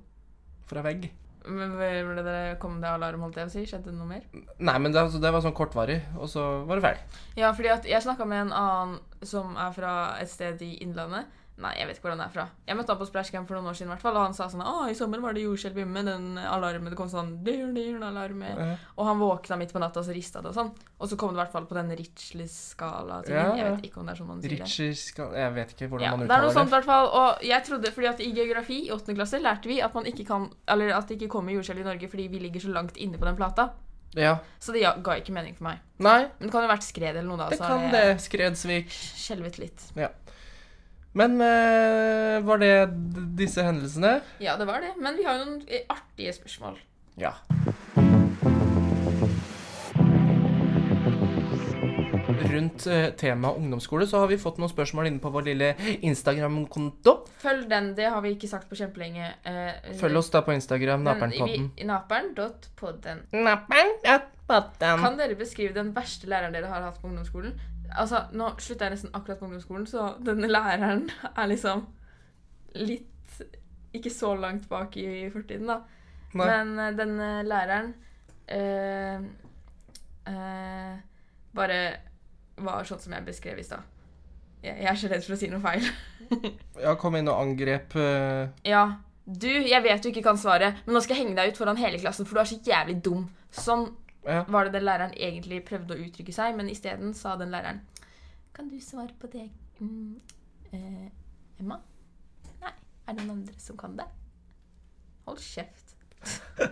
Fra vegg. Men ble det, kom det alarm, holdt jeg å si? Skjedde det noe mer? Nei, men det, altså, det var sånn kortvarig, og så var det ferdig. Ja, fordi at jeg snakka med en annen som er fra et sted i Innlandet. Nei, jeg vet ikke hvor han er fra. Jeg møtte han på Splash Camp for noen år siden, hvert fall, og han sa sånn Å, i sommer var det jordskjelv hjemme. Den alarmen Det kom sånn dyr, dyr, alarme. Ja. Og han våkna midt på natta, og så rista det og sånn. Og så kom det i hvert fall på den Richley-skala-tingen. Ja, ja. Jeg vet ikke om det er sånn man sier det. Jeg vet ikke hvordan Ja, man det er noe sånt i hvert fall. Og jeg trodde, fordi at i geografi i åttende klasse lærte vi at man ikke kan Eller at det ikke kommer jordskjelv i Norge fordi vi ligger så langt inne på den plata. Ja. Så det ga ikke mening for meg. Nei, Men det kan jo ha vært skred eller noe, da. det kan jeg, det. Skredsvik. Skjelvet litt. Men eh, var det disse hendelsene? Ja, det var det. Men vi har jo noen eh, artige spørsmål. Ja. Rundt eh, temaet ungdomsskole så har vi fått noen spørsmål inne på vår lille Instagram-konto. Følg den. Det har vi ikke sagt på kjempelenge. Eh, Følg oss da på Instagram, Napernpodden. Naperen.podden. Naperen.podden. Kan dere beskrive den verste læreren dere har hatt på ungdomsskolen? Altså, Nå slutter jeg nesten akkurat på ungdomsskolen, så denne læreren er liksom litt Ikke så langt bak i fortiden, da. Nei. Men eh, denne læreren eh, eh, bare var sånn som jeg beskrev i stad. Jeg, jeg er så redd for å si noe feil. Ja, kom inn og angrep eh, Ja, du, jeg vet du ikke kan svaret, men nå skal jeg henge deg ut foran hele klassen, for du er så jævlig dum. Sånn Ja. var det den læreren egentlig prøvde å uttrykke seg, men isteden sa den læreren Kan du svare på det, mm, eh, Emma? Nei. Er det noen andre som kan det? Hold kjeft.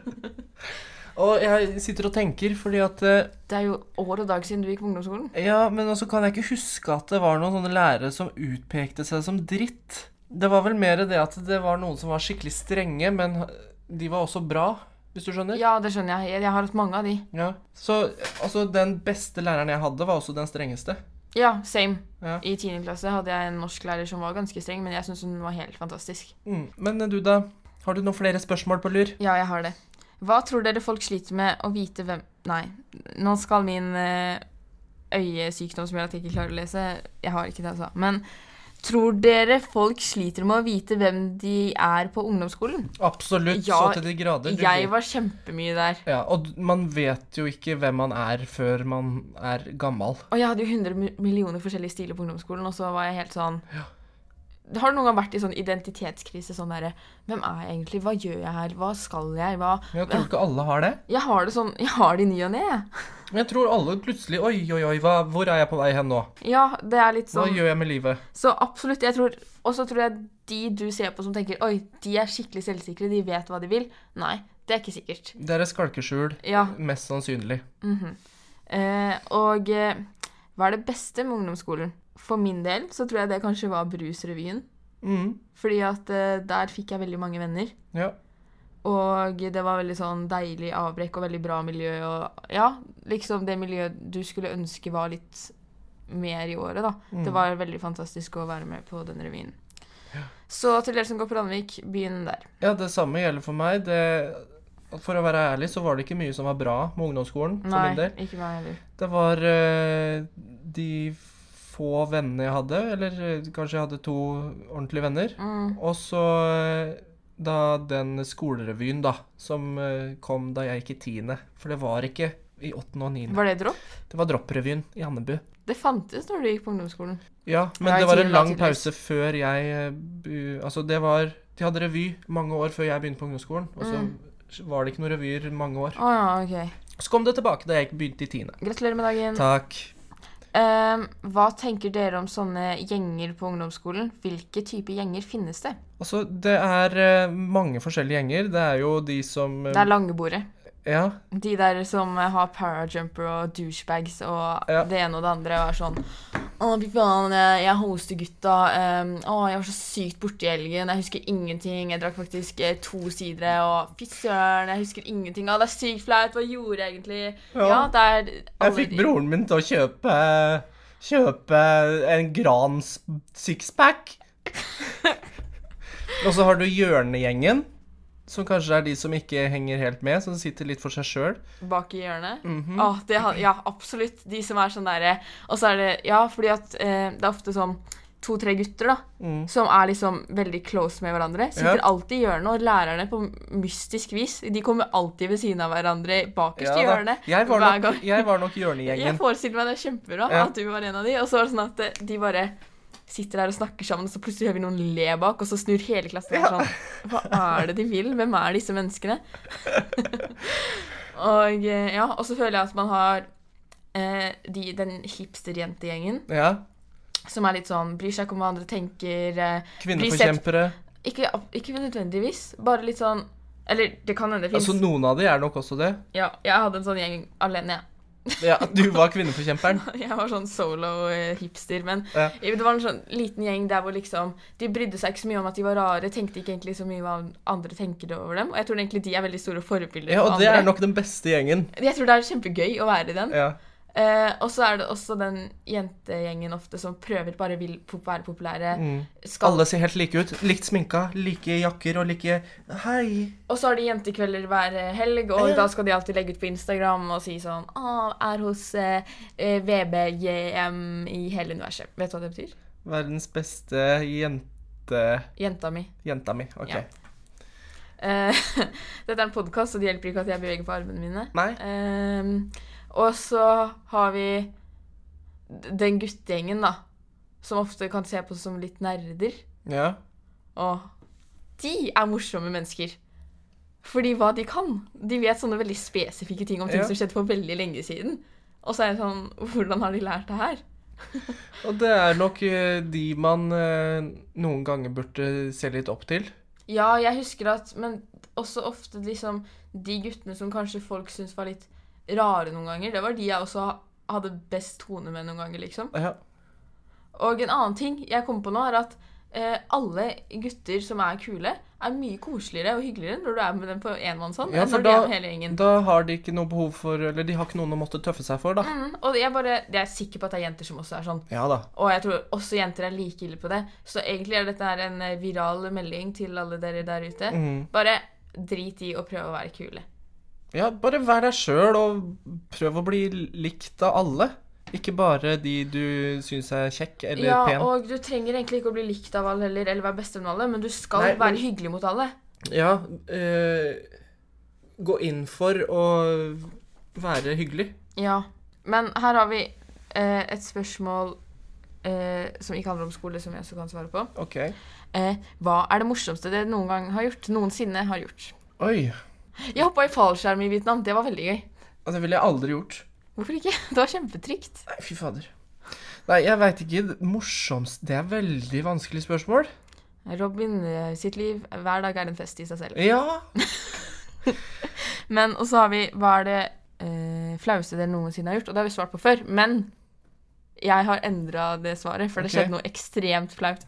Og jeg sitter og tenker, fordi at eh, Det er jo år og dag siden du gikk på ungdomsskolen. Ja, men også kan jeg ikke huske at det var noen sånne lærere som utpekte seg som dritt. Det var vel mer det at det var noen som var skikkelig strenge, men de var også bra, hvis du skjønner? Ja, det skjønner jeg. Jeg har hatt mange av de. Ja. Så altså, den beste læreren jeg hadde, var også den strengeste. Ja, same. Ja. I 10. klasse hadde jeg en norsklærer som var ganske streng, men jeg syns hun var helt fantastisk. Mm. Men du, da? Har du noen flere spørsmål på lur? Ja, jeg har det. Hva tror dere folk sliter med å vite hvem Nei, nå skal min eh, øyesykdom som gjør at jeg ikke klarer å lese Jeg har ikke det, altså. Men tror dere folk sliter med å vite hvem de er på ungdomsskolen? Absolutt, Ja, så til de grader. Jeg var kjempemye der. Ja, og man vet jo ikke hvem man er før man er gammel. Og jeg hadde jo 100 millioner forskjellige stiler på ungdomsskolen, og så var jeg helt sånn Har du noen gang vært i sånn identitetskrise? Sånn derre Hvem er jeg egentlig? Hva gjør jeg her? Hva skal jeg? Hva Men jeg tror ikke alle har det. Jeg har det sånn Jeg har det i ny og ne. Men jeg tror alle plutselig Oi, oi, oi, hva, hvor er jeg på vei hen nå? Ja, det er litt Hva sånn gjør jeg med livet? Så absolutt, jeg tror Og så tror jeg de du ser på som tenker Oi, de er skikkelig selvsikre, de vet hva de vil. Nei, det er ikke sikkert. Det er et skalkeskjul. Ja. Mest sannsynlig. mhm. eh, og eh, hva er det beste med ungdomsskolen? For min del så tror jeg det kanskje var Brusrevyen. Mm. Fordi at eh, der fikk jeg veldig mange venner. Ja. Og det var veldig sånn deilig avbrekk og veldig bra miljø. Og ja, liksom det miljøet du skulle ønske var litt mer i året, da. Mm. Det var veldig fantastisk å være med på den revyen. Så til dere som går på Randvik, begynn der. ja, det samme gjelder for meg. Det, for å være ærlig så var det ikke mye som var bra med ungdomsskolen. for Nei, min del. ikke meg heller. Det var eh, de få venner jeg hadde, eller eh, kanskje jeg hadde to ordentlige venner. Mm. Og så eh, da den skolerevyen, da, som eh, kom da jeg gikk i tiende. For det var ikke i åttende og niende. Var det dropp? Det var dropprevyen i Andebu. Det fantes når du gikk på ungdomsskolen. Ja, men det var en lang pause før jeg Altså, det var De hadde revy mange år før jeg begynte på ungdomsskolen. Og så Mm. var det ikke noen revyer mange år. Å ja, ok. Så kom det tilbake da jeg begynte i tiende. Gratulerer med dagen. Takk. Ehm, hva tenker dere om sånne gjenger på ungdomsskolen? Hvilke typer gjenger finnes det? Altså, det er uh, mange forskjellige gjenger. Det er jo de som uh, Det er langebordet. Ja. De der som uh, har parajumper og douchebags og Ja. det ene og det andre og er sånn Å, fy faen, jeg hoster gutta. ehm, å, jeg var så sykt borti helgen. Jeg husker ingenting. Jeg drakk faktisk eh, to sidere, og fy søren, jeg husker ingenting. Å, det er sykt flaut. Hva gjorde jeg egentlig? Ja. Ja, det er Jeg fikk broren min til å kjøpe Kjøpe en Grans sixpack. Og så har du Hjørnegjengen, som kanskje er de som ikke henger helt med, som sitter litt for seg sjøl. bak i hjørnet. Mm -hmm. oh, det, ja, absolutt. De som er sånn derre Og så er det Ja, fordi at eh, det er ofte sånn to-tre gutter da, Mm. som er liksom veldig close med hverandre. Sitter Ja. alltid i hjørnet, og lærerne på mystisk vis De kommer alltid ved siden av hverandre bakerst i hjørnet. Jeg var nok, jeg var nok Jeg Hjørnegjengen. forestiller meg det kjempebra Ja. at du var en av de. Og så var det sånn at de bare sitter der og snakker sammen, og så plutselig hører vi noen le bak, og så snur hele klassen er sånn Hva er det de vil? Hvem er disse menneskene? og eh, ja, og så føler jeg at man har eh, de, den hipsterjentegjengen Ja. som er litt sånn Bryr seg ikke om hva andre tenker. Eh, Kvinneforkjempere. ikke, ikke nødvendigvis, bare litt sånn Eller det kan hende det fins. Altså, noen av de er nok også det. ja, jeg hadde en sånn gjeng alene, jeg. Ja, du var kvinneforkjemperen. Jeg var sånn solo-hipster, men Ja. det var en sånn liten gjeng der hvor liksom De brydde seg ikke så mye om at de var rare, tenkte ikke egentlig så mye hva andre tenker over dem. Og jeg tror egentlig de er veldig store forbilder Ja, for og det andre. er nok den beste gjengen. Jeg tror det er kjempegøy å være i den. Ja. Eh, og så er det også den jentegjengen ofte som prøver bare vil være populære. Mm. Skal, Alle ser helt like ut. Likt sminka, like jakker og like Hei. Og så har de jentekvelder hver eh, helg, og Ja. da skal de alltid legge ut på Instagram og si sånn ah, Er hos eh, eh, VBJM i hele universet. Vet du hva det betyr? Verdens beste jente... Jenta mi. Jenta mi. OK. Ja. Eh, dette er en podkast, og det hjelper ikke at jeg beveger på armene mine. Nei. Og så har vi den guttegjengen, da. Som ofte kan se på som litt nerder. Ja. Og de er morsomme mennesker. Fordi hva de kan. De vet sånne veldig spesifikke ting om ting Ja. som skjedde for veldig lenge siden. Og så er det sånn Hvordan har de lært det her? Og det er nok eh, de man eh, noen ganger burde se litt opp til. Ja, jeg husker at Men også ofte liksom De guttene som kanskje folk syns var litt rare noen ganger, det var de jeg også hadde best tone med noen ganger, liksom. Ja. Og en annen ting jeg kommer på nå, er at eh, alle gutter som er kule, er mye koseligere og hyggeligere når du er med dem på enmannshånd, Ja, for da, de er med hele gjengen. Da har de ikke noe behov for Eller de har ikke noen å måtte tøffe seg for, da. Mm, og jeg bare, jeg er sikker på at det er jenter som også er sånn. Ja da. Og jeg tror også jenter er like ille på det. Så egentlig er dette her en eh, viral melding til alle dere der ute. Mm. Bare drit i å prøve å være kule. Ja, bare vær deg sjøl, og prøv å bli likt av alle. Ikke bare de du syns er kjekk eller Ja, pen. og du trenger egentlig ikke å bli likt av alle heller, eller være bestevenn med alle, men du skal Nei, men- være hyggelig mot alle. Ja, Øh, gå inn for å være hyggelig. Ja. Men her har vi øh, et spørsmål øh, som ikke handler om skole, som jeg også kan svare på. OK. Eh, hva er det morsomste dere noen gang har gjort? Noensinne har gjort? Oi. Jeg hoppa i fallskjerm i Vietnam. Det var veldig gøy. Og Det ville jeg aldri gjort. Hvorfor ikke? Det var kjempetrygt. Nei, fy fader. Nei, jeg veit ikke. Morsomst Det er veldig vanskelig spørsmål. Robin eh, sitt liv, hver dag er en fest i seg selv. Ja. Men, og så har vi hva er det eh, flaueste dere noensinne har gjort? Og det har vi svart på før, men jeg har endra det svaret, for det okay. skjedde noe ekstremt flaut.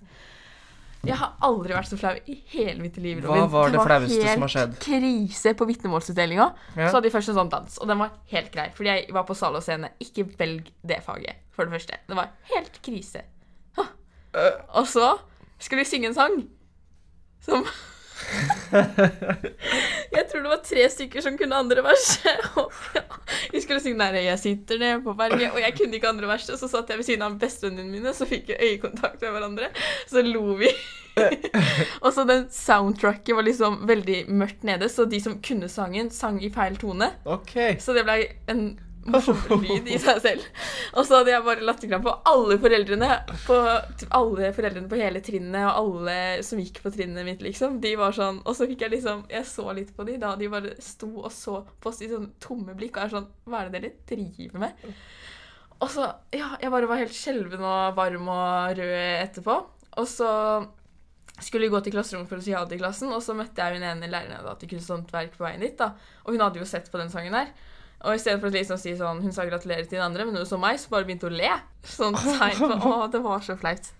Jeg har aldri vært så flau i hele mitt liv. Hva var det flaueste som har skjedd? Det var helt krise på vitnemålsutdelinga. Ja. Så hadde de først en sånn dans, og den var helt grei. Fordi jeg var på sal og scene. Ikke velg det faget, for det første. Det var helt krise. Hå. Øh. Og så skulle vi synge en sang som Jeg tror det var tre stykker som kunne andre verset. Og ja, vi skulle synge der 'Jeg sitter nede på berget', og jeg kunne ikke andre verset. Så satt jeg ved siden av bestevennene mine, så fikk vi øyekontakt med hverandre. Så lo vi. og så den soundtracket var liksom veldig mørkt nede, så de som kunne sangen, sang i feil tone. Okay. Så det ble en morsom lyd i seg selv. Og så hadde jeg bare latterkram på alle foreldrene på, alle foreldrene på hele trinnet, og alle som gikk på trinnet mitt, liksom. De var sånn Og så fikk jeg liksom Jeg så litt på de da de bare sto og så på oss i sånne tomme blikk, og er sånn Hva er det dere driver med? Og så Ja, jeg bare var helt skjelven og varm og rød etterpå. Og så skulle vi gå til klasserommet for å si ha det i klassen, og så møtte jeg hun ene læreren da, til kunst og håndverk på veien dit. da. Og hun hadde jo sett på den sangen her. Og i stedet for å liksom si sånn, hun sa gratulerer til den andre, men hun så meg, så bare begynte hun å le. Sånn tegn på Å, det var så flaut.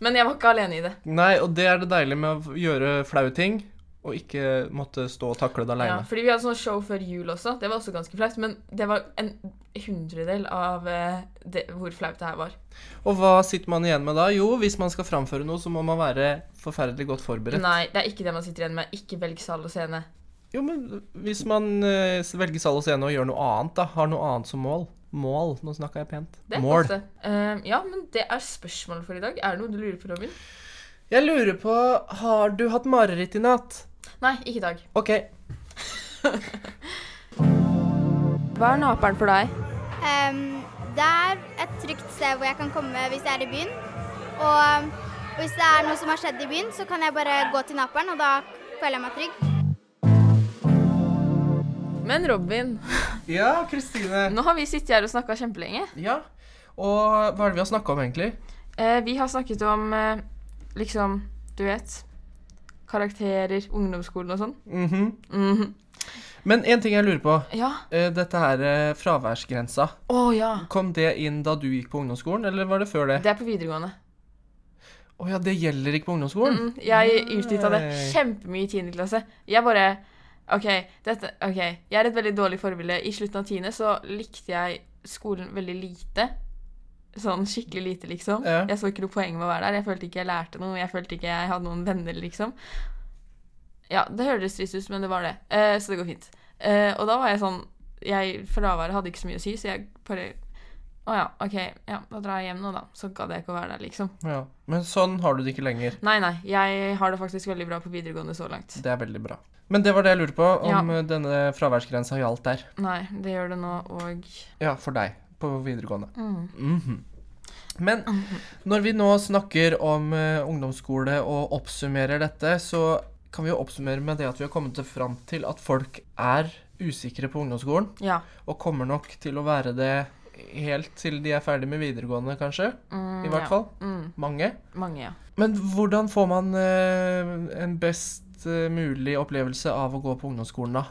Men jeg var ikke alene i det. Nei, og det er det deilige med å gjøre flaue ting, og ikke måtte stå og takle det Ja, fordi vi hadde sånn show før jul også. Det var også ganske flaut. Men det var en hundredel av eh, det, hvor flaut det her var. Og hva sitter man igjen med da? Jo, hvis man skal framføre noe, så må man være forferdelig godt forberedt. Nei, det er ikke det man sitter igjen med. Ikke velg sal og scene. Jo, men hvis man eh, velger sal og scene og gjør noe annet, da, har noe annet som mål Mål, nå snakka jeg pent. Det er Mål. ofte. Eh, ja, men det er spørsmålet for i dag. Er det noe du lurer på, Robin? Jeg lurer på Har du hatt mareritt i natt? Nei, ikke i dag. OK. Hva er naperen for deg? Ehm, det er et trygt sted hvor jeg kan komme hvis jeg er i byen. Og hvis det er noe som har skjedd i byen, så kan jeg bare gå til naperen, og da føler jeg meg trygg. Men Robin, Ja, Kristine. nå har vi sittet her og snakka kjempelenge. Ja. Og hva er det vi har snakka om, egentlig? Eh, vi har snakket om eh, liksom, du vet Karakterer, ungdomsskolen og sånn. Mhm. Mhm. Men en ting jeg lurer på. Ja. Eh, Dette her eh, fraværsgrensa. Oh, ja. Kom det inn da du gikk på ungdomsskolen, eller var det før det? Det er på videregående. Å ja, det gjelder ikke på ungdomsskolen? Mm, jeg utnytta det kjempemye i 10. klasse. Jeg bare OK, dette, ok, jeg er et veldig dårlig forbilde. I slutten av 10. så likte jeg skolen veldig lite. Sånn skikkelig lite, liksom. Ja. Jeg så ikke noe poeng med å være der. Jeg følte ikke jeg lærte noe. Jeg følte ikke jeg hadde noen venner, liksom. Ja, det høres trist ut, men det var det. Uh, så det går fint. Uh, og da var jeg sånn jeg, Fraværet hadde ikke så mye å si, så jeg bare Å ja, OK, ja, da drar jeg hjem nå, da. Så gadd jeg ikke å være der, liksom. Ja. Men sånn har du det ikke lenger. Nei, nei. Jeg har det faktisk veldig bra på videregående så langt. Det er veldig bra. Men det var det jeg lurte på, om Ja. denne fraværsgrensa gjaldt der. Nei, det gjør det nå, og Ja, for deg. På videregående. mm. Mhm. Men når vi nå snakker om uh, ungdomsskole og oppsummerer dette, så kan vi jo oppsummere med det at vi har kommet fram til at folk er usikre på ungdomsskolen, Ja. og kommer nok til å være det helt til de er ferdig med videregående, kanskje. Mm, I hvert ja. fall. Mm, Mange. mange, ja. Men hvordan får man uh, en best eh, mulig opplevelse av å gå på ungdomsskolen, da?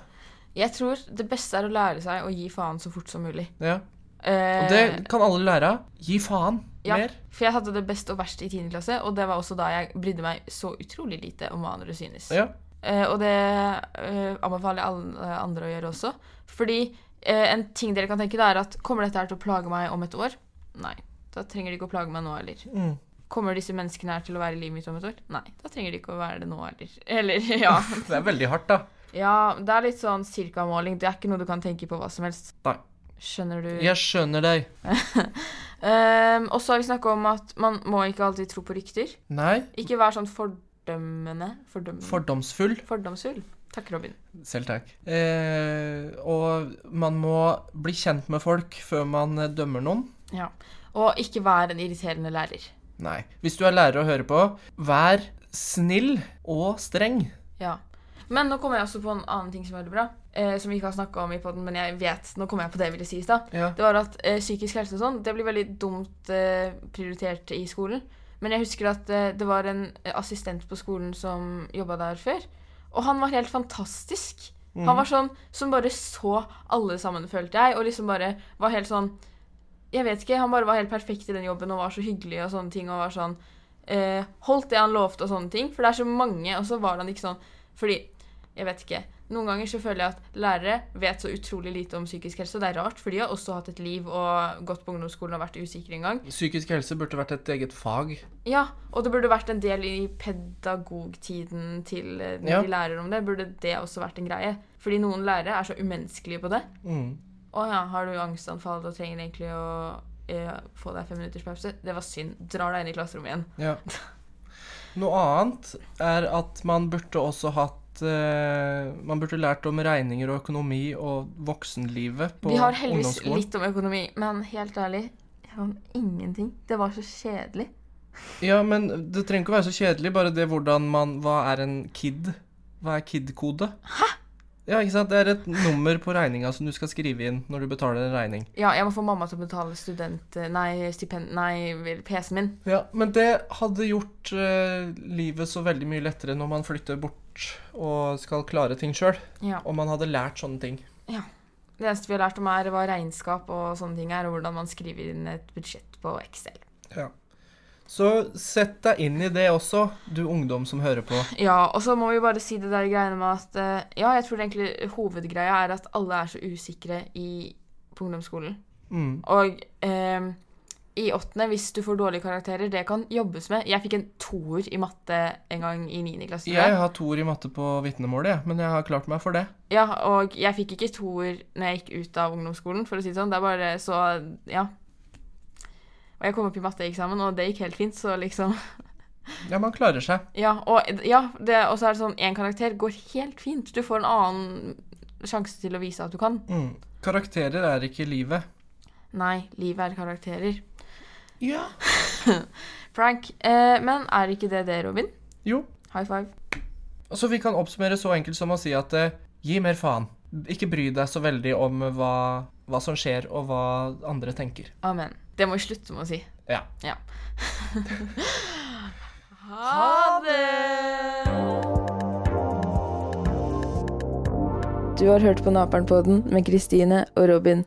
Jeg tror det beste er å lære seg å gi faen så fort som mulig. Ja. Eh, Og det kan alle lære av. Gi faen ja, mer. For jeg hadde det best og verst i 10. klasse, og det var også da jeg brydde meg så utrolig lite om hva andre synes. Ja. Eh, og det eh, anbefaler jeg alle andre å gjøre også. Fordi eh, en ting dere kan tenke, det er at kommer dette her til å plage meg om et år? Nei. Da trenger de ikke å plage meg nå heller. Mm. Kommer disse menneskene her til å være i livet mitt om et år? Nei. Da trenger de ikke å være det nå heller. Eller, ja. Det er veldig hardt, da. Ja, det er litt sånn cirka-måling. Det er ikke noe du kan tenke på hva som helst. Nei. Skjønner du? Jeg skjønner deg. um, og så har vi snakka om at man må ikke alltid tro på rykter. Nei. Ikke vær sånn fordømmende Fordømmende. Fordomsfull. Fordomsfull. Takk, Robin. Selv takk. Eh, og man må bli kjent med folk før man dømmer noen. Ja. Og ikke vær en irriterende lærer. Nei. Hvis du er lærer og hører på, vær snill og streng. Ja. Men nå kommer jeg også på en annen ting som er veldig bra. Eh, som vi ikke har snakka om i podden, men jeg vet, nå kommer jeg på det jeg ville si i stad. Ja. Det var at eh, psykisk helse og sånn, det blir veldig dumt eh, prioritert i skolen. Men jeg husker at eh, det var en eh, assistent på skolen som jobba der før. Og han var helt fantastisk. Han var sånn som bare så alle sammen, følte jeg. Og liksom bare var helt sånn Jeg vet ikke, han bare var helt perfekt i den jobben og var så hyggelig og sånne ting. Og var sånn eh, Holdt det han lovte og sånne ting. For det er så mange, og så var han ikke sånn Fordi jeg vet ikke. Noen ganger så føler jeg at lærere vet så utrolig lite om psykisk helse. Det er rart, for de har også hatt et liv og gått på ungdomsskolen og vært usikre en gang. Psykisk helse burde vært et eget fag. Ja, og det burde vært en del i pedagogtiden til når Ja. de lærer om det. Burde det også vært en greie. Fordi noen lærere er så umenneskelige på det. Mm. Å ja, har du angstanfall og trenger egentlig å eh, få deg fem minutters pause? Det var synd. Drar deg inn i klasserommet igjen. Ja. Noe annet er at man burde også hatt eh, Man burde lært om regninger og økonomi og voksenlivet på Vi har heldigvis ungdomsskolen. litt om økonomi, men helt ærlig, jeg kan ingenting. Det var så kjedelig. Ja, men det trenger ikke å være så kjedelig. Bare det hvordan man Hva er en KID? Hva er KID-kode? Hæ? Ja, ikke sant. Det er et nummer på regninga som du skal skrive inn når du betaler en regning. Ja, jeg må få mamma til å betale student... Nei, stipend... Nei, PC-en min. Ja, Men det hadde gjort uh, livet så veldig mye lettere når man flytter bort og skal klare ting sjøl. Ja. Om man hadde lært sånne ting. Ja. Det eneste vi har lært om, er hva regnskap og sånne ting er, og hvordan man skriver inn et budsjett på Excel. Så sett deg inn i det også, du ungdom som hører på. Ja, og så må vi bare si det der greiene med at eh, Ja, jeg tror egentlig hovedgreia er at alle er så usikre i, på ungdomsskolen. Mm. Og eh, i åttende, hvis du får dårlige karakterer, det kan jobbes med. Jeg fikk en toer i matte en gang i niende klasse. Jeg jeg. har toer i matte på vitnemålet, jeg, men jeg har klart meg for det. Ja, og jeg fikk ikke toer når jeg gikk ut av ungdomsskolen, for å si det sånn. Det er bare så Ja. Og jeg kom opp i matteeksamen, og det gikk helt fint, så liksom Ja, man klarer seg. Ja, og ja, det, og så er det sånn én karakter går helt fint. Du får en annen sjanse til å vise at du kan. Mm. Karakterer er ikke livet. Nei, livet er karakterer. Ja. Frank, eh, men er ikke det det, Robin? Jo. High five. Så vi kan oppsummere så enkelt som å si at eh, gi mer faen. Ikke bry deg så veldig om hva, hva som skjer, og hva andre tenker. Amen. Det må vi slutte med å si. Ja. Ja. ha det! Du har hørt på Naperen-podden med Kristine og Robin.